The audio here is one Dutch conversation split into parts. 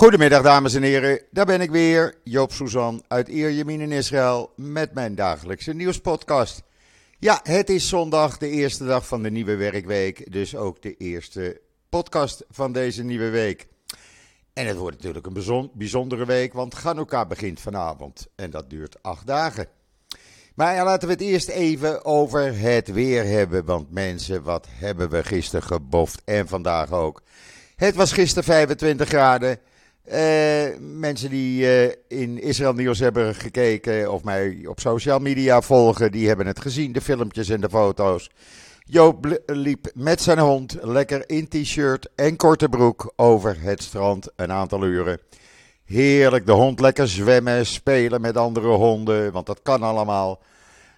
Goedemiddag dames en heren, daar ben ik weer, Joop Suzan uit Ierjemien in Israël met mijn dagelijkse nieuwspodcast. Ja, het is zondag, de eerste dag van de nieuwe werkweek, dus ook de eerste podcast van deze nieuwe week. En het wordt natuurlijk een bijzondere week, want Chanukka begint vanavond en dat duurt acht dagen. Maar ja, laten we het eerst even over het weer hebben, want mensen, wat hebben we gisteren geboft en vandaag ook. Het was gisteren 25 graden. Uh, mensen die uh, in Israël Nieuws hebben gekeken of mij op social media volgen, die hebben het gezien, de filmpjes en de foto's. Joop liep met zijn hond lekker in t-shirt en korte broek over het strand een aantal uren. Heerlijk, de hond lekker zwemmen, spelen met andere honden, want dat kan allemaal.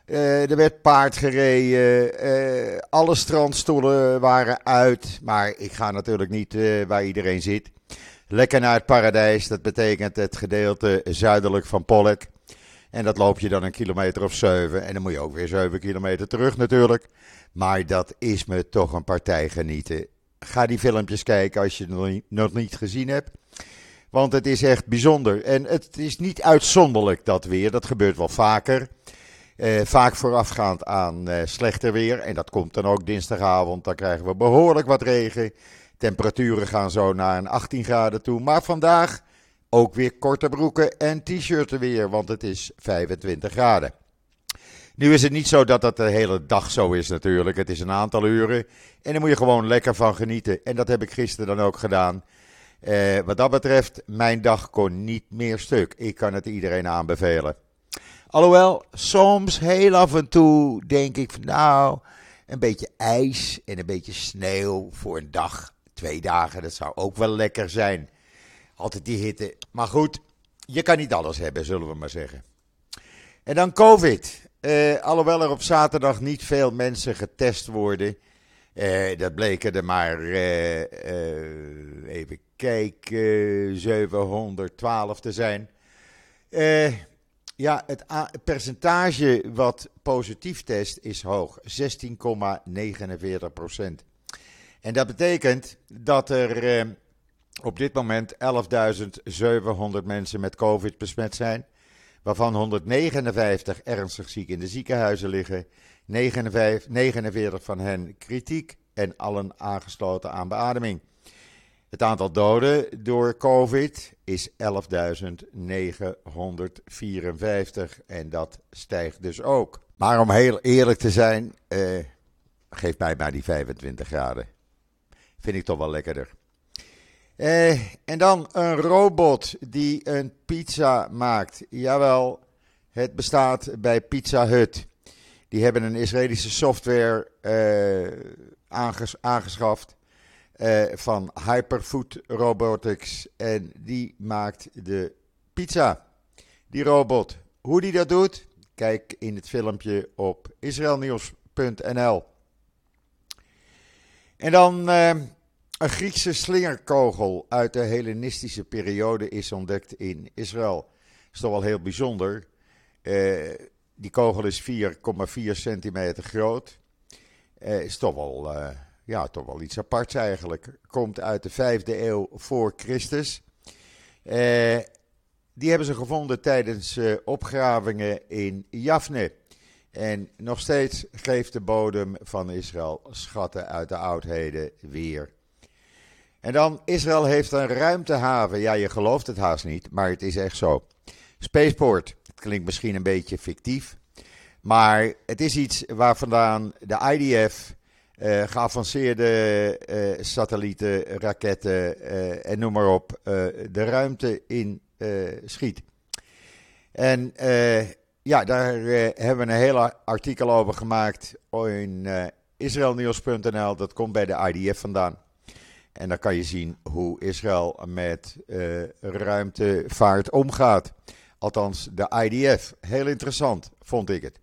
Uh, er werd paard gereden, alle strandstoelen waren uit, maar ik ga natuurlijk niet waar iedereen zit. Lekker naar het paradijs, dat betekent het gedeelte zuidelijk van Pollek. En dat loop je dan een kilometer of zeven. En dan moet je ook weer zeven kilometer terug natuurlijk. Maar dat is me toch een partij genieten. Ga die filmpjes kijken als je het nog niet gezien hebt. Want het is echt bijzonder. En het is niet uitzonderlijk dat weer. Dat gebeurt wel vaker. Eh, vaak voorafgaand aan eh, slechter weer. En dat komt dan ook dinsdagavond. Dan krijgen we behoorlijk wat regen. Temperaturen gaan zo naar een 18 graden toe. Maar vandaag ook weer korte broeken en t-shirten weer, want het is 25 graden. Nu is het niet zo dat dat de hele dag zo is natuurlijk. Het is een aantal uren en daar moet je gewoon lekker van genieten. En dat heb ik gisteren dan ook gedaan. Eh, wat dat betreft, mijn dag kon niet meer stuk. Ik kan het iedereen aanbevelen. Alhoewel, soms heel af en toe denk ik van nou, een beetje ijs en een beetje sneeuw voor een dag twee dagen, dat zou ook wel lekker zijn. Altijd die hitte. Maar goed, je kan niet alles hebben, zullen we maar zeggen. En dan COVID. Uh, alhoewel er op zaterdag niet veel mensen getest worden. Uh, dat bleken er maar, uh, even kijken, 712 te zijn. ja, het percentage wat positief test is hoog, 16,49 procent. En dat betekent dat er eh, op dit moment 11.700 mensen met COVID besmet zijn, waarvan 159 ernstig ziek in de ziekenhuizen liggen, 49, 49 van hen kritiek en allen aangesloten aan beademing. Het aantal doden door COVID is 11.954 en dat stijgt dus ook. Maar om heel eerlijk te zijn, eh, geef mij maar die 25 graden. Vind ik toch wel lekkerder. Eh, en dan een robot die een pizza maakt. Jawel, het bestaat bij Pizza Hut. Die hebben een Israëlische software eh, aanges aangeschaft eh, van Hyperfood Robotics. En die maakt de pizza. Die robot. Hoe die dat doet, kijk in het filmpje op israelnieuws.nl. En dan uh, een Griekse slingerkogel uit de Hellenistische periode is ontdekt in Israël. Dat is toch wel heel bijzonder. Uh, die kogel is 4,4 centimeter groot. Uh, is toch wel, uh, ja, toch wel iets aparts eigenlijk. Komt uit de 5e eeuw voor Christus. die hebben ze gevonden tijdens opgravingen in Jafne. En nog steeds geeft de bodem van Israël schatten uit de oudheden weer. En dan, Israël heeft een ruimtehaven. Ja, je gelooft het haast niet, maar het is echt zo. Spaceport, het klinkt misschien een beetje fictief. Maar het is iets waar vandaan de IDF eh, geavanceerde uh, satellieten, raketten uh, en noem maar op, de ruimte in schiet. En ja, daar uh, hebben we een hele artikel over gemaakt in uh, israelnieuws.nl. Dat komt bij de IDF vandaan. En dan kan je zien hoe Israël met uh, ruimtevaart omgaat. Althans, de IDF. Heel interessant, vond ik het.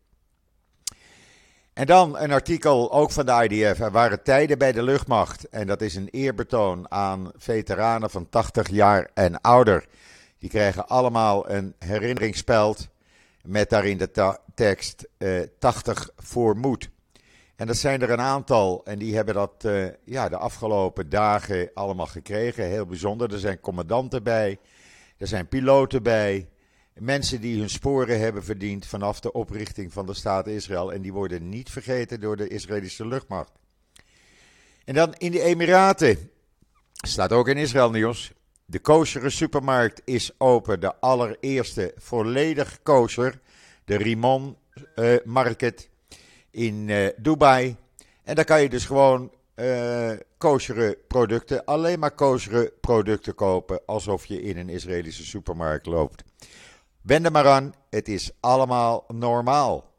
En dan een artikel ook van de IDF. Er waren tijden bij de luchtmacht. En dat is een eerbetoon aan veteranen van 80 jaar en ouder. Die krijgen allemaal een herinneringsspeld met daarin de tekst uh, 80 voor moed. En dat zijn er een aantal en die hebben dat uh, ja, de afgelopen dagen allemaal gekregen. Heel bijzonder. Er zijn commandanten bij, er zijn piloten bij, mensen die hun sporen hebben verdiend vanaf de oprichting van de staat Israël. En die worden niet vergeten door de Israëlische luchtmacht. En dan in de Emiraten, staat ook in Israël nieuws. De kosheren supermarkt is open, de allereerste volledig kosher, de Rimon uh, Market in uh, Dubai. En daar kan je dus gewoon uh, producten, alleen maar kosheren producten kopen, alsof je in een Israëlische supermarkt loopt. Wend er maar aan, het is allemaal normaal.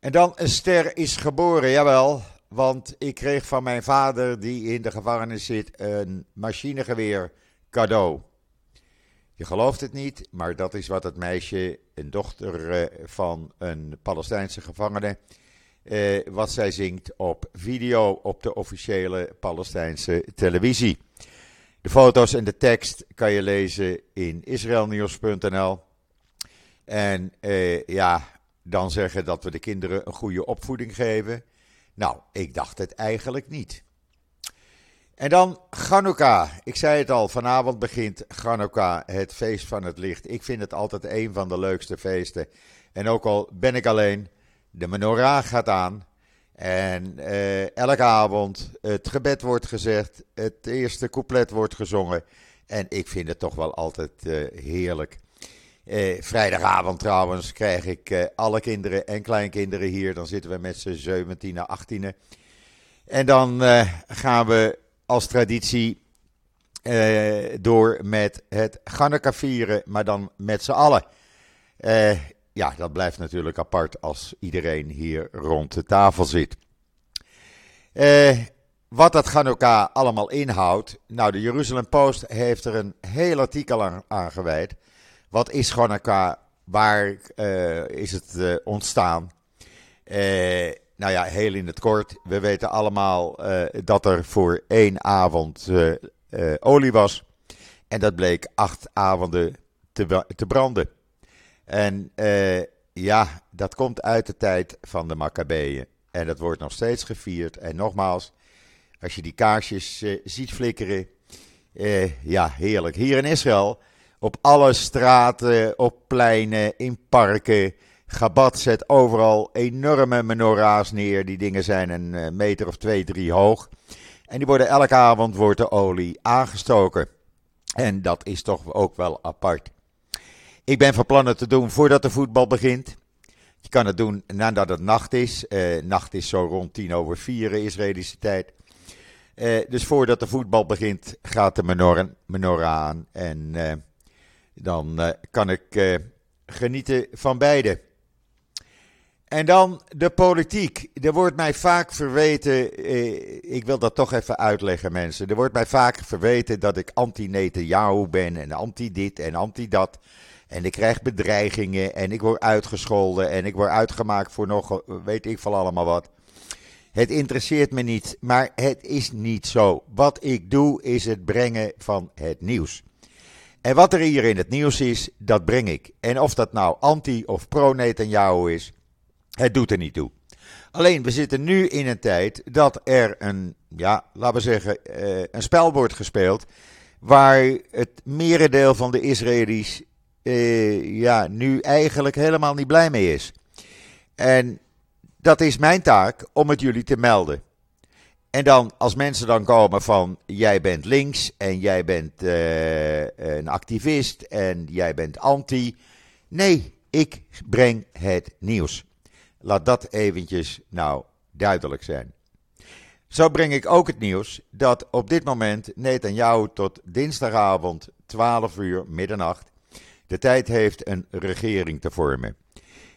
En dan een ster is geboren, jawel, want ik kreeg van mijn vader, die in de gevangenis zit, een machinegeweer cadeau. Je gelooft het niet, maar dat is wat het meisje, een dochter eh, van een Palestijnse gevangene, eh, wat zij zingt op video op de officiële Palestijnse televisie. De foto's en de tekst kan je lezen in israelnieuws.nl. En eh, ja, dan zeggen dat we de kinderen een goede opvoeding geven. Nou, ik dacht het eigenlijk niet. En dan Chanukka. Ik zei het al, vanavond begint Chanukka, het feest van het licht. Ik vind het altijd een van de leukste feesten. En ook al ben ik alleen, de menorah gaat aan. En eh, elke avond het gebed wordt gezegd, het eerste couplet wordt gezongen. En ik vind het toch wel altijd uh, heerlijk. Eh, vrijdagavond trouwens krijg ik eh, alle kinderen en kleinkinderen hier. Dan zitten we met z'n 17 18 En dan eh, gaan we als traditie eh, door met het Ganneka vieren, maar dan met z'n allen. Eh, ja, dat blijft natuurlijk apart als iedereen hier rond de tafel zit. Eh, wat dat Hanukkah allemaal inhoudt. Nou, de Jeruzalem Post heeft er een heel artikel aan, aan gewijd. Wat is Hanukkah? Waar is het ontstaan? Nou ja, heel in het kort. We weten allemaal dat er voor één avond olie was. En dat bleek acht avonden te, te branden. En ja, dat komt uit de tijd van de Maccabeeën. En dat wordt nog steeds gevierd. En nogmaals, als je die kaarsjes ziet flikkeren. Ja, heerlijk. Hier in Israël, op alle straten, op pleinen, in parken. Gabat zet overal enorme menorahs neer. Die dingen zijn een eh, meter of twee, drie hoog. En die worden elke avond wordt de olie aangestoken. En dat is toch ook wel apart. Ik ben van plan het te doen voordat de voetbal begint. Je kan het doen nadat het nacht is. Uh, nacht is zo rond tien over vier Israëlische tijd. Dus voordat de voetbal begint, gaat de menorah, menorah aan. En dan kan ik genieten van beide. En dan de politiek. Er wordt mij vaak verweten, ik wil dat toch even uitleggen mensen. Er wordt mij vaak verweten dat ik anti-Netanyahu ben en anti-dit en anti-dat. En ik krijg bedreigingen en ik word uitgescholden en ik word uitgemaakt voor nog weet ik veel allemaal wat. Het interesseert me niet, maar het is niet zo. Wat ik doe is het brengen van het nieuws. En wat er hier in het nieuws is, dat breng ik. En of dat nou anti of pro-Netanyahu is, het doet er niet toe. Alleen, we zitten nu in een tijd dat er een, ja, laten we zeggen, eh, een spel wordt gespeeld. Waar het merendeel van de Israëli's uh, ja, nu eigenlijk helemaal niet blij mee is. En dat is mijn taak om het jullie te melden. En dan, als mensen dan komen van jij bent links en jij bent uh, een activist en jij bent anti. Nee, ik breng het nieuws. Laat dat eventjes nou duidelijk zijn. Zo breng ik ook het nieuws dat op dit moment jou tot dinsdagavond 12 uur middernacht de tijd heeft een regering te vormen.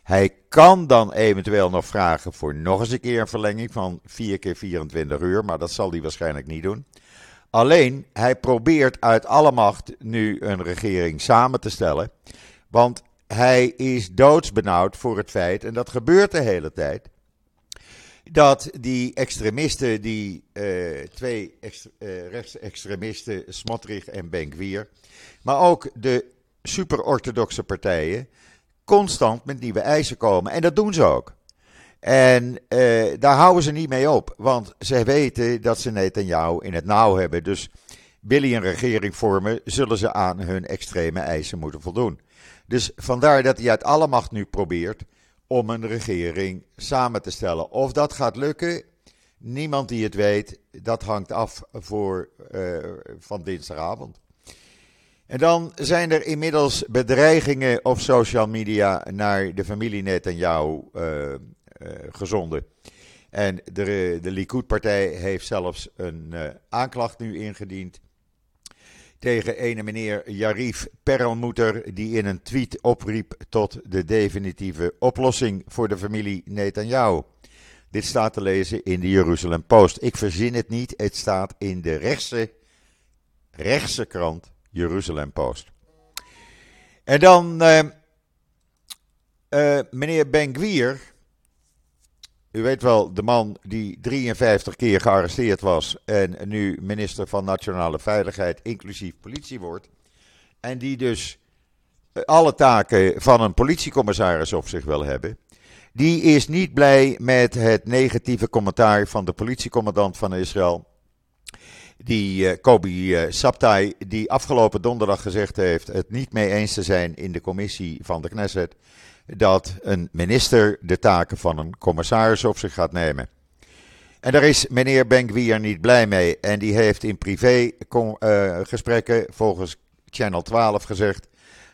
Hij kan dan eventueel nog vragen voor nog eens een keer een verlenging van 4 keer 24 uur, maar dat zal hij waarschijnlijk niet doen. Alleen, hij probeert uit alle macht nu een regering samen te stellen, want hij is doodsbenauwd voor het feit, en dat gebeurt de hele tijd, dat die extremisten, die uh, twee extre uh, rechtsextremisten, Smotrich en Benkwier, maar ook de super-orthodoxe partijen constant met nieuwe eisen komen. En dat doen ze ook. En uh, daar houden ze niet mee op, want ze weten dat ze Netanyahu in het nauw hebben. Dus willen een regering vormen, zullen ze aan hun extreme eisen moeten voldoen. Dus vandaar dat hij uit alle macht nu probeert om een regering samen te stellen. Of dat gaat lukken, niemand die het weet. Dat hangt af voor, uh, van dinsdagavond. En dan zijn er inmiddels bedreigingen op social media naar de familie Netanyahu uh, uh, gezonden. En de, de Likud-partij heeft zelfs een aanklacht nu ingediend tegen ene meneer Jarif Perlmutter, die in een tweet opriep tot de definitieve oplossing voor de familie Netanyahu. Dit staat te lezen in de Jeruzalem Post. Ik verzin het niet, het staat in de rechtse, rechtse krant Jeruzalem Post. En dan uh, uh, meneer Ben Gwier, u weet wel, de man die 53 keer gearresteerd was en nu minister van Nationale Veiligheid, inclusief politie wordt. En die dus eh, alle taken van een politiecommissaris op zich wil hebben. Die is niet blij met het negatieve commentaar van de politiecommandant van Israël. Die uh, Kobi uh, Sabtai, die afgelopen donderdag gezegd heeft het niet mee eens te zijn in de commissie van de Knesset dat een minister de taken van een commissaris op zich gaat nemen. En daar is meneer Benkwier niet blij mee. En die heeft in privé uh, gesprekken volgens Channel 12 gezegd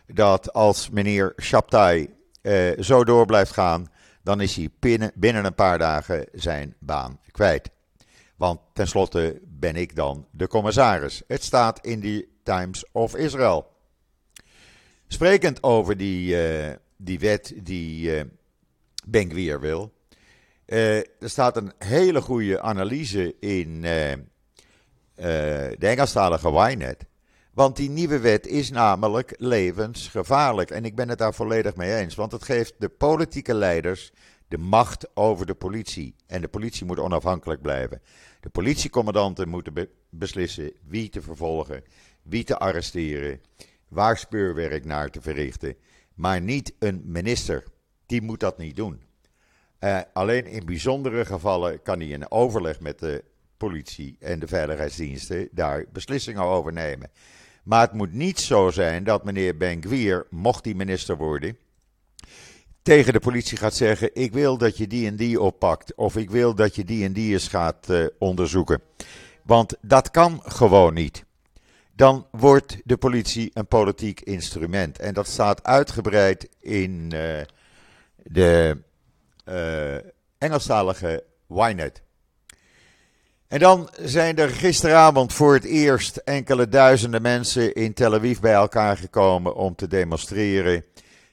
dat als meneer Shabtai uh, zo door blijft gaan, dan is hij binnen, een paar dagen zijn baan kwijt. Want tenslotte ben ik dan de commissaris. Het staat in de Times of Israel. Sprekend over die, uh, die wet die uh, wil. Uh, er staat een hele goede analyse in uh, de Engelstalige Ynet. Want die nieuwe wet is namelijk levensgevaarlijk. En ik ben het daar volledig mee eens. Want het geeft de politieke leiders de macht over de politie. En de politie moet onafhankelijk blijven. De politiecommandanten moeten be beslissen wie te vervolgen, wie te arresteren, waar speurwerk naar te verrichten maar niet een minister. Die moet dat niet doen. Uh, alleen in bijzondere gevallen kan hij in overleg met de politie en de veiligheidsdiensten daar beslissingen over nemen. Maar het moet niet zo zijn dat meneer Ben mocht hij minister worden, tegen de politie gaat zeggen: Ik wil dat je die en die oppakt. Of ik wil dat je die en die eens gaat uh, onderzoeken. Want dat kan gewoon niet dan wordt de politie een politiek instrument. En dat staat uitgebreid in uh, de uh, Engelstalige Ynet. En dan zijn er gisteravond voor het eerst enkele duizenden mensen in Tel Aviv bij elkaar gekomen om te demonstreren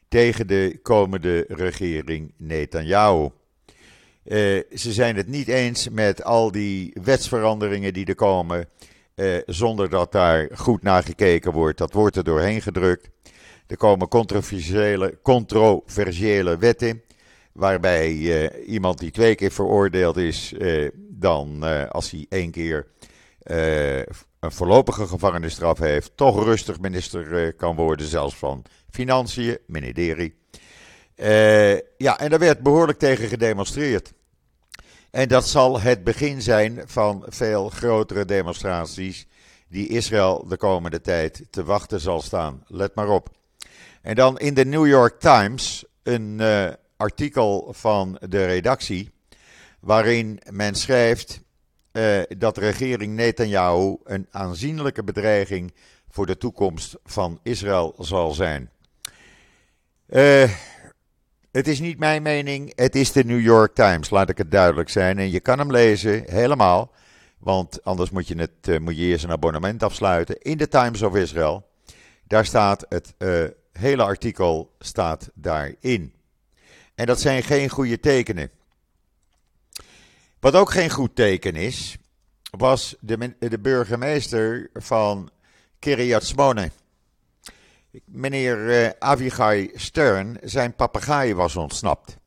tegen de komende regering Netanyahu. Uh, ze zijn het niet eens met al die wetsveranderingen die er komen. Eh, zonder dat daar goed naar gekeken wordt. Dat wordt er doorheen gedrukt. Er komen controversiële, wetten. Waarbij uh, iemand die twee keer veroordeeld is, uh, dan als hij één keer een voorlopige gevangenisstraf heeft, toch rustig minister kan worden, zelfs van Financiën, Deri. ja, en daar werd behoorlijk tegen gedemonstreerd. En dat zal het begin zijn van veel grotere demonstraties die Israël de komende tijd te wachten zal staan. Let maar op. En dan in de New York Times een uh, artikel van de redactie waarin men schrijft uh, dat de regering Netanyahu een aanzienlijke bedreiging voor de toekomst van Israël zal zijn. Uh, het is niet mijn mening, het is de New York Times, laat ik het duidelijk zijn. En je kan hem lezen, helemaal. Want anders moet je, het, uh, moet je eerst een abonnement afsluiten. In de Times of Israel. Daar staat het uh, hele artikel staat daarin. En dat zijn geen goede tekenen. Wat ook geen goed teken is, was de, de burgemeester van Kiryat Smone. Meneer uh, Avigai Stern, zijn papegaai was ontsnapt.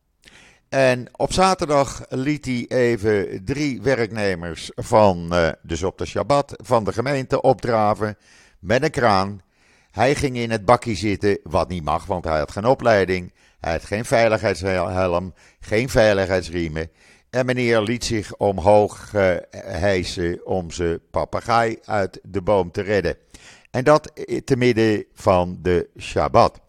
En op zaterdag liet hij even drie werknemers van, uh, dus op de Shabbat, van de gemeente opdraven met een kraan. Hij ging in het bakje zitten, wat niet mag, want hij had geen opleiding. Hij had geen veiligheidshelm, geen veiligheidsriemen. En meneer liet zich omhoog uh, hijsen om zijn papegaai uit de boom te redden. En dat te midden van de Shabbat.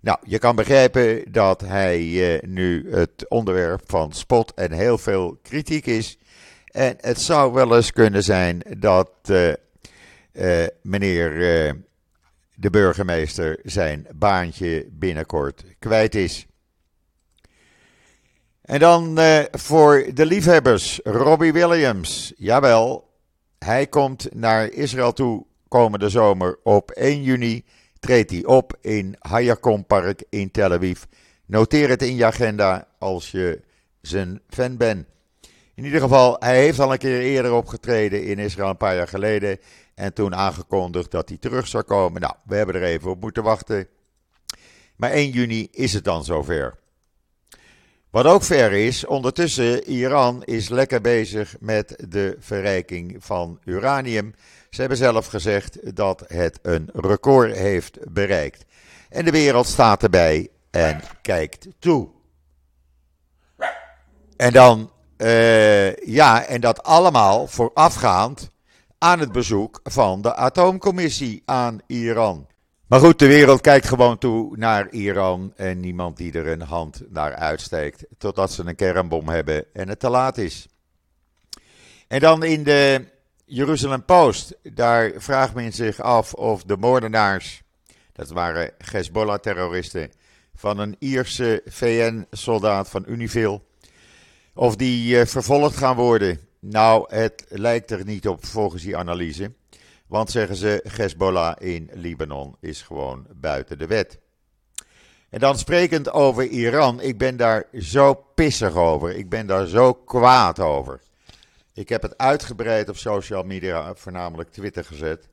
Nou, je kan begrijpen dat hij uh, nu het onderwerp van spot en heel veel kritiek is. En het zou wel eens kunnen zijn dat uh, meneer de burgemeester zijn baantje binnenkort kwijt is. En dan voor de liefhebbers, Robbie Williams. Jawel, hij komt naar Israël toe komende zomer. Op 1 juni treedt hij op in Hayakom Park in Tel Aviv. Noteer het in je agenda als je zijn fan bent. In ieder geval, hij heeft al een keer eerder opgetreden in Israël, een paar jaar geleden. En toen aangekondigd dat hij terug zou komen. Nou, we hebben er even op moeten wachten. Maar 1 juni is het dan zover. Wat ook ver is, ondertussen Iran is lekker bezig met de verrijking van uranium. Ze hebben zelf gezegd dat het een record heeft bereikt. En de wereld staat erbij en kijkt toe. En dan, uh, ja, en dat allemaal voorafgaand aan het bezoek van de atoomcommissie aan Iran. Maar goed, de wereld kijkt gewoon toe naar Iran en niemand die er een hand naar uitsteekt totdat ze een kernbom hebben en het te laat is. En dan in de Jeruzalem Post, daar vraagt men zich af of de moordenaars, dat waren Hezbollah-terroristen van een Ierse VN-soldaat van Unifil, of die eh, vervolgd gaan worden. Nou, het lijkt er niet op volgens die analyse. Want zeggen ze, Hezbollah in Libanon is gewoon buiten de wet. En dan sprekend over Iran, ik ben daar zo pissig over. Ik ben daar zo kwaad over. Ik heb het uitgebreid op social media, voornamelijk Twitter gezet.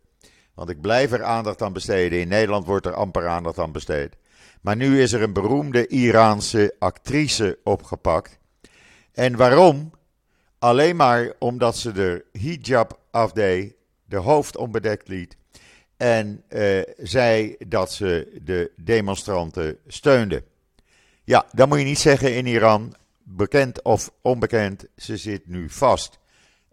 Want ik blijf er aandacht aan besteden. In Nederland wordt er amper aandacht aan besteed. Maar nu is er een beroemde Iraanse actrice opgepakt. En waarom? Alleen maar omdat ze de hijab afdeed, de hoofd onbedekt liet. En uh, zei dat ze de demonstranten steunde. Ja, dat moet je niet zeggen in Iran. Bekend of onbekend, ze zit nu vast.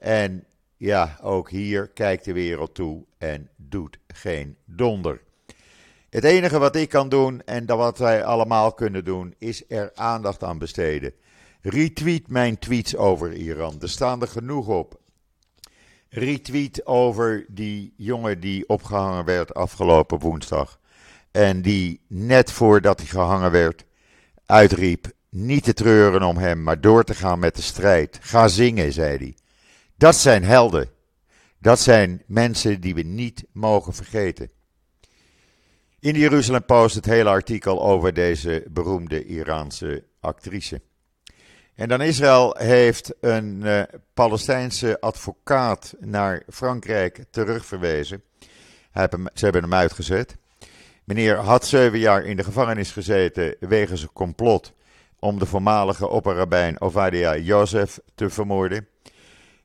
En ja, ook hier kijkt de wereld toe en doet geen donder. Het enige wat ik kan doen en dat wat wij allemaal kunnen doen, is er aandacht aan besteden. Retweet mijn tweets over Iran. Er staan er genoeg op. Retweet over die jongen die opgehangen werd afgelopen woensdag. En die net voordat hij gehangen werd uitriep: niet te treuren om hem, maar door te gaan met de strijd. Ga zingen, zei hij. Dat zijn helden. Dat zijn mensen die we niet mogen vergeten. In de Jeruzalem Post het hele artikel over deze beroemde Iraanse actrice. En dan Israël heeft een uh, Palestijnse advocaat naar Frankrijk terugverwezen. Ze hebben hem uitgezet. Meneer had zeven jaar in de gevangenis gezeten wegens een complot om de voormalige opperrabijn Ovadia Jozef te vermoorden.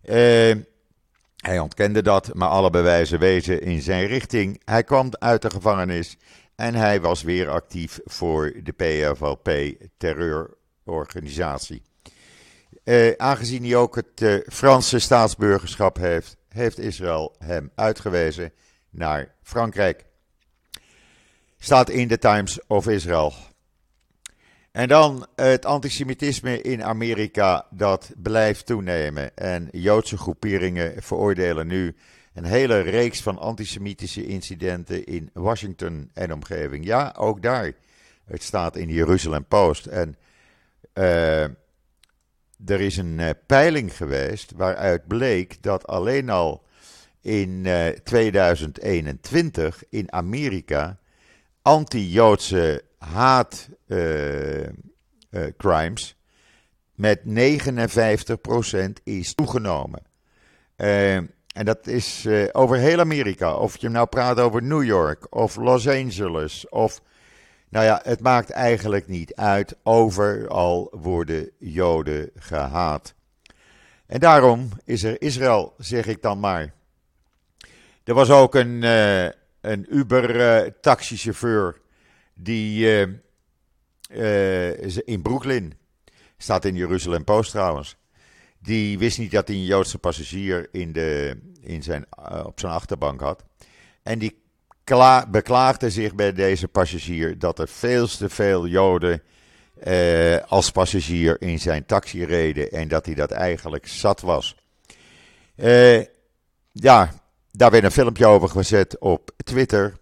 Uh, hij ontkende dat, maar alle bewijzen wezen in zijn richting. Hij kwam uit de gevangenis en hij was weer actief voor de PFLP terreurorganisatie. Eh, aangezien hij ook het uh, Franse staatsburgerschap heeft, heeft Israël hem uitgewezen naar Frankrijk. Staat in de Times of Israel. En dan het antisemitisme in Amerika, dat blijft toenemen. En Joodse groeperingen veroordelen nu een hele reeks van antisemitische incidenten in Washington en omgeving. Ja, ook daar. Het staat in de Jeruzalem Post. En uh, er is een uh, peiling geweest waaruit bleek dat alleen al in uh, 2021 in Amerika anti-Joodse haat uh, crimes met 59% is toegenomen. en dat is over heel Amerika. Of je nou praat over New York of Los Angeles of nou ja, het maakt eigenlijk niet uit. Overal worden Joden gehaat. En daarom is er Israël, zeg ik dan maar. Er was ook een een Uber-taxichauffeur die in Brooklyn, staat in Jeruzalem Post trouwens, die wist niet dat hij een Joodse passagier in de, in zijn, op zijn achterbank had. En die beklaagde zich bij deze passagier dat er veel te veel Joden als passagier in zijn taxi reden en dat hij dat eigenlijk zat was. Ja, daar werd een filmpje over gezet op Twitter.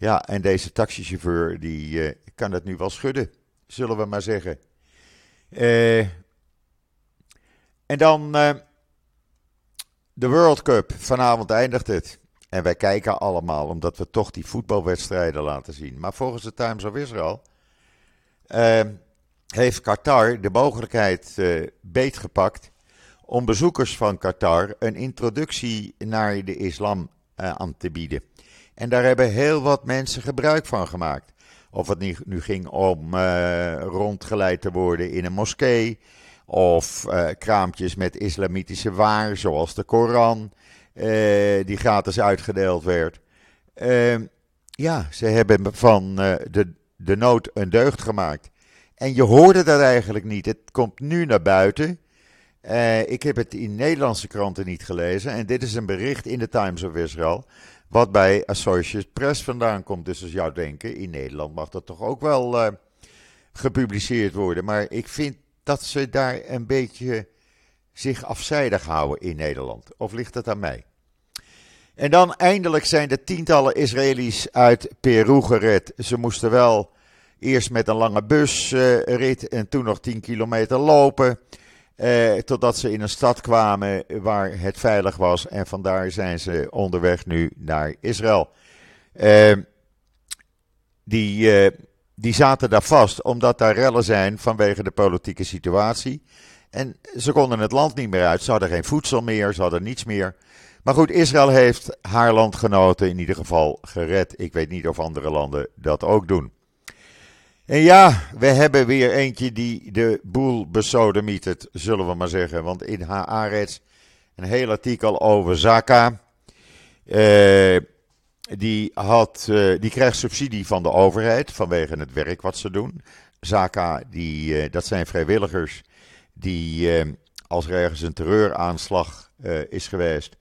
Ja, en deze taxichauffeur die uh, kan het nu wel schudden, zullen we maar zeggen. en dan de World Cup. Vanavond eindigt het. En wij kijken allemaal omdat we toch die voetbalwedstrijden laten zien. Maar volgens de Times of Israel heeft Qatar de mogelijkheid beetgepakt om bezoekers van Qatar een introductie naar de islam aan te bieden. En daar hebben heel wat mensen gebruik van gemaakt. Of het nu, ging om uh, rondgeleid te worden in een moskee. Of kraampjes met islamitische waar, zoals de Koran. Eh, die gratis uitgedeeld werd. Ehm, ja, ze hebben van eh, de, de nood een deugd gemaakt. En je hoorde dat eigenlijk niet. Het komt nu naar buiten. Ik heb het in Nederlandse kranten niet gelezen. En dit is een bericht in de Times of Israel. Wat bij Associated Press vandaan komt. Dus als jou denken, in Nederland mag dat toch ook wel uh, gepubliceerd worden. Maar ik vind dat ze daar een beetje zich afzijdig houden in Nederland? Of ligt het aan mij? En dan eindelijk zijn de tientallen Israëli's uit Peru gered. Ze moesten wel eerst met een lange busrit en toen nog 10 kilometer lopen. Eh, totdat ze in een stad kwamen waar het veilig was. En vandaar zijn ze onderweg nu naar Israël. Eh, die, eh, die zaten daar vast omdat daar rellen zijn vanwege de politieke situatie. En ze konden het land niet meer uit. Ze hadden geen voedsel meer, ze hadden niets meer. Maar goed, Israël heeft haar landgenoten in ieder geval gered. Ik weet niet of andere landen dat ook doen. En ja, we hebben weer eentje die de boel besodemietert, zullen we maar zeggen. Want in Haaretz een heel artikel over Zaka. Uh, die, had, uh, die krijgt subsidie van de overheid vanwege het werk wat ze doen. Zaka, die, uh, dat zijn vrijwilligers die eh, als er ergens een terreuraanslag is geweest,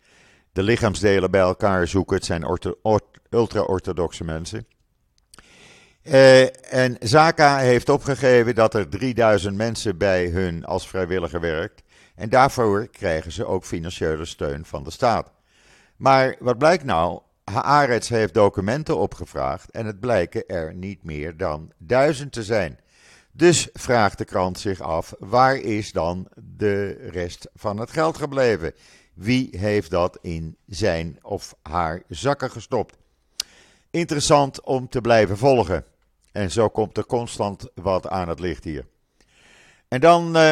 de lichaamsdelen bij elkaar zoeken. Het zijn ultra-orthodoxe mensen. Uh, en Zaka heeft opgegeven dat er 3000 mensen bij hun als vrijwilliger werkt. En daarvoor krijgen ze ook financiële steun van de staat. Maar wat blijkt nou? Haaretz heeft documenten opgevraagd en het blijken er niet meer dan duizend te zijn. Dus vraagt de krant zich af: waar is dan de rest van het geld gebleven? Wie heeft dat in zijn of haar zakken gestopt? Interessant om te blijven volgen. En zo komt er constant wat aan het licht hier. En dan uh,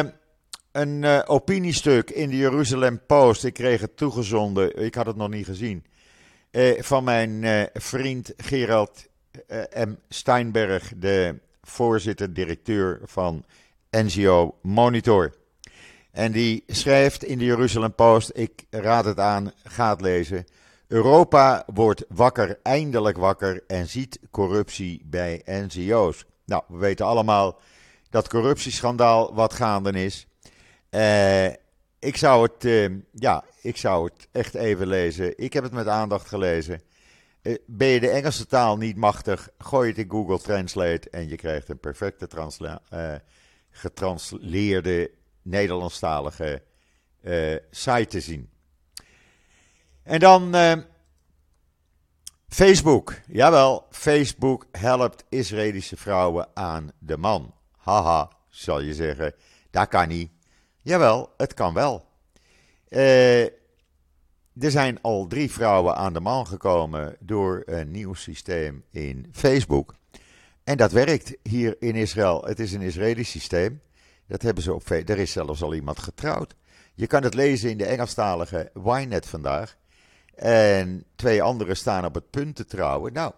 een uh, opiniestuk in de Jeruzalem Post. Ik kreeg het toegezonden, ik had het nog niet gezien. Uh, van mijn vriend Gerald M. Steinberg, de voorzitter-directeur van NGO Monitor. En die schrijft in de Jeruzalem Post, ik raad het aan, ga het lezen. Europa wordt wakker, eindelijk wakker en ziet corruptie bij NGO's. Nou, we weten allemaal dat corruptieschandaal wat gaande is. Uh, ik zou het, uh, ja, ik zou het echt even lezen. Ik heb het met aandacht gelezen. Eh, ben je de Engelse taal niet machtig, gooi het in Google Translate en je krijgt een perfecte getransleerde Nederlandstalige site te zien. En dan Facebook. Jawel, Facebook helpt Israëlische vrouwen aan de man. Haha, zal je zeggen. Dat kan niet. Jawel, het kan wel. Uh, er zijn al drie vrouwen aan de man gekomen door een nieuw systeem in Facebook. En dat werkt hier in Israël. Het is een Israëlisch systeem. Dat hebben ze op. Er is zelfs al iemand getrouwd. Je kan het lezen in de Engelstalige Ynet vandaag. En twee anderen staan op het punt te trouwen. Nou,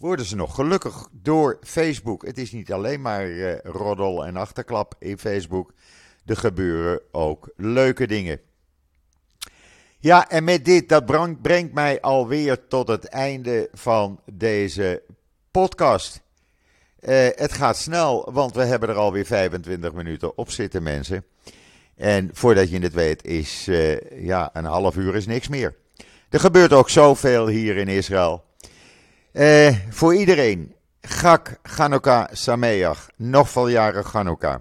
worden ze nog gelukkig door Facebook. Het is niet alleen maar uh, roddel en achterklap in Facebook. Er gebeuren ook leuke dingen. Ja, en met dit, dat brengt mij alweer tot het einde van deze podcast. Uh, het gaat snel, want we hebben er alweer 25 minuten op zitten, mensen. En voordat je het weet, is uh, ja, een half uur is niks meer. Er gebeurt ook zoveel hier in Israël. Uh, voor iedereen, Gak, Chanukah, Sameach, nog veel jaren Chanukah.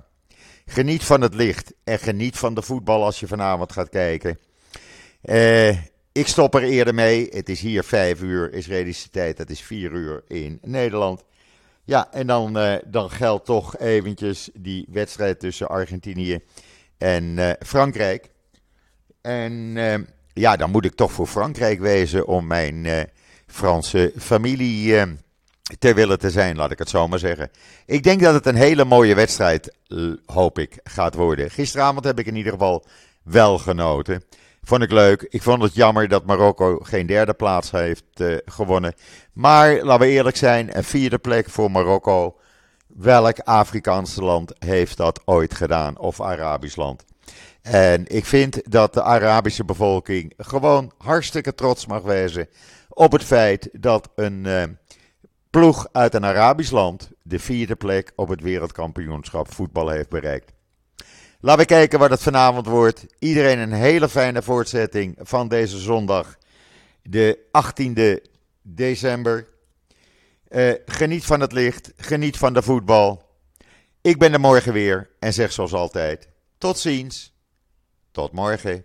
Geniet van het licht en geniet van de voetbal als je vanavond gaat kijken. Uh, ik stop er eerder mee. Het is hier 5 uur Israëlische tijd, dat is 4 uur in Nederland. Ja, en dan, uh, dan geldt toch eventjes die wedstrijd tussen Argentinië en Frankrijk. En ja, dan moet ik toch voor Frankrijk wezen om mijn Franse familie ter willen te zijn, laat ik het zo maar zeggen. Ik denk dat het een hele mooie wedstrijd, hoop ik, gaat worden. Gisteravond heb ik in ieder geval wel genoten. Vond ik leuk. Ik vond het jammer dat Marokko geen derde plaats heeft uh, gewonnen. Maar laten we eerlijk zijn, een vierde plek voor Marokko. Welk Afrikaanse land heeft dat ooit gedaan? Of Arabisch land? En ik vind dat de Arabische bevolking gewoon hartstikke trots mag wezen op het feit dat een uh, ploeg uit een Arabisch land de vierde plek op het wereldkampioenschap voetbal heeft bereikt. Laten we kijken wat het vanavond wordt. Iedereen een hele fijne voortzetting van deze zondag, de 18e december. Uh, geniet van het licht, geniet van de voetbal. Ik ben er morgen weer en zeg zoals altijd: tot ziens, tot morgen.